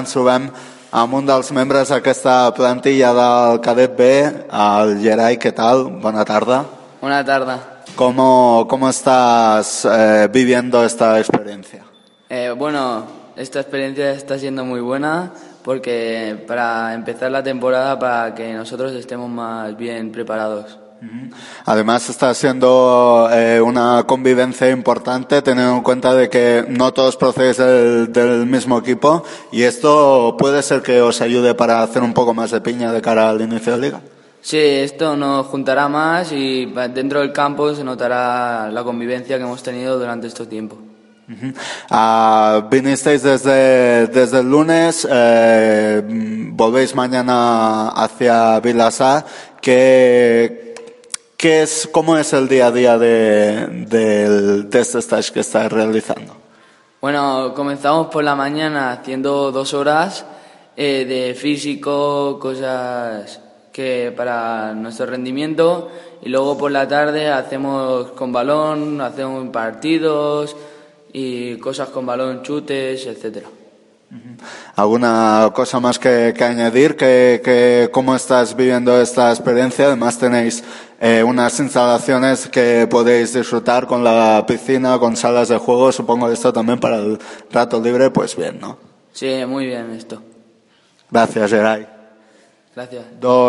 ens trobem amb un dels membres d'aquesta plantilla del Cadet B, el Gerai, què tal? Bona tarda. Buena tarde. ¿Cómo, cómo estás eh, viviendo esta experiencia? Eh, bueno, esta experiencia está siendo muy buena porque para empezar la temporada para que nosotros estemos más bien preparados. Además está siendo eh, una convivencia importante teniendo en cuenta de que no todos procedéis del, del mismo equipo y esto puede ser que os ayude para hacer un poco más de piña de cara al inicio de liga. Sí, esto nos juntará más y dentro del campo se notará la convivencia que hemos tenido durante este tiempo. Ujú. Ah, vinisteis desde, desde el lunes, eh, volvéis mañana hacia Vilasá. ¿Qué, qué es, ¿Cómo es el día a día de, del- de este stage que estáis realizando? Bueno, comenzamos por la mañana haciendo dos horas eh, de físico, cosas que para nuestro rendimiento y luego por la tarde hacemos con balón, hacemos partidos y cosas con balón, chutes, etcétera. ¿Alguna cosa más que, que añadir? que que, ¿Cómo estás viviendo esta experiencia? Además tenéis eh, unas instalaciones que podéis disfrutar con la piscina, con salas de juego. Supongo que esto también para el rato libre, pues bien, ¿no? Sí, muy bien esto. Gracias, Geray. Gracias. Don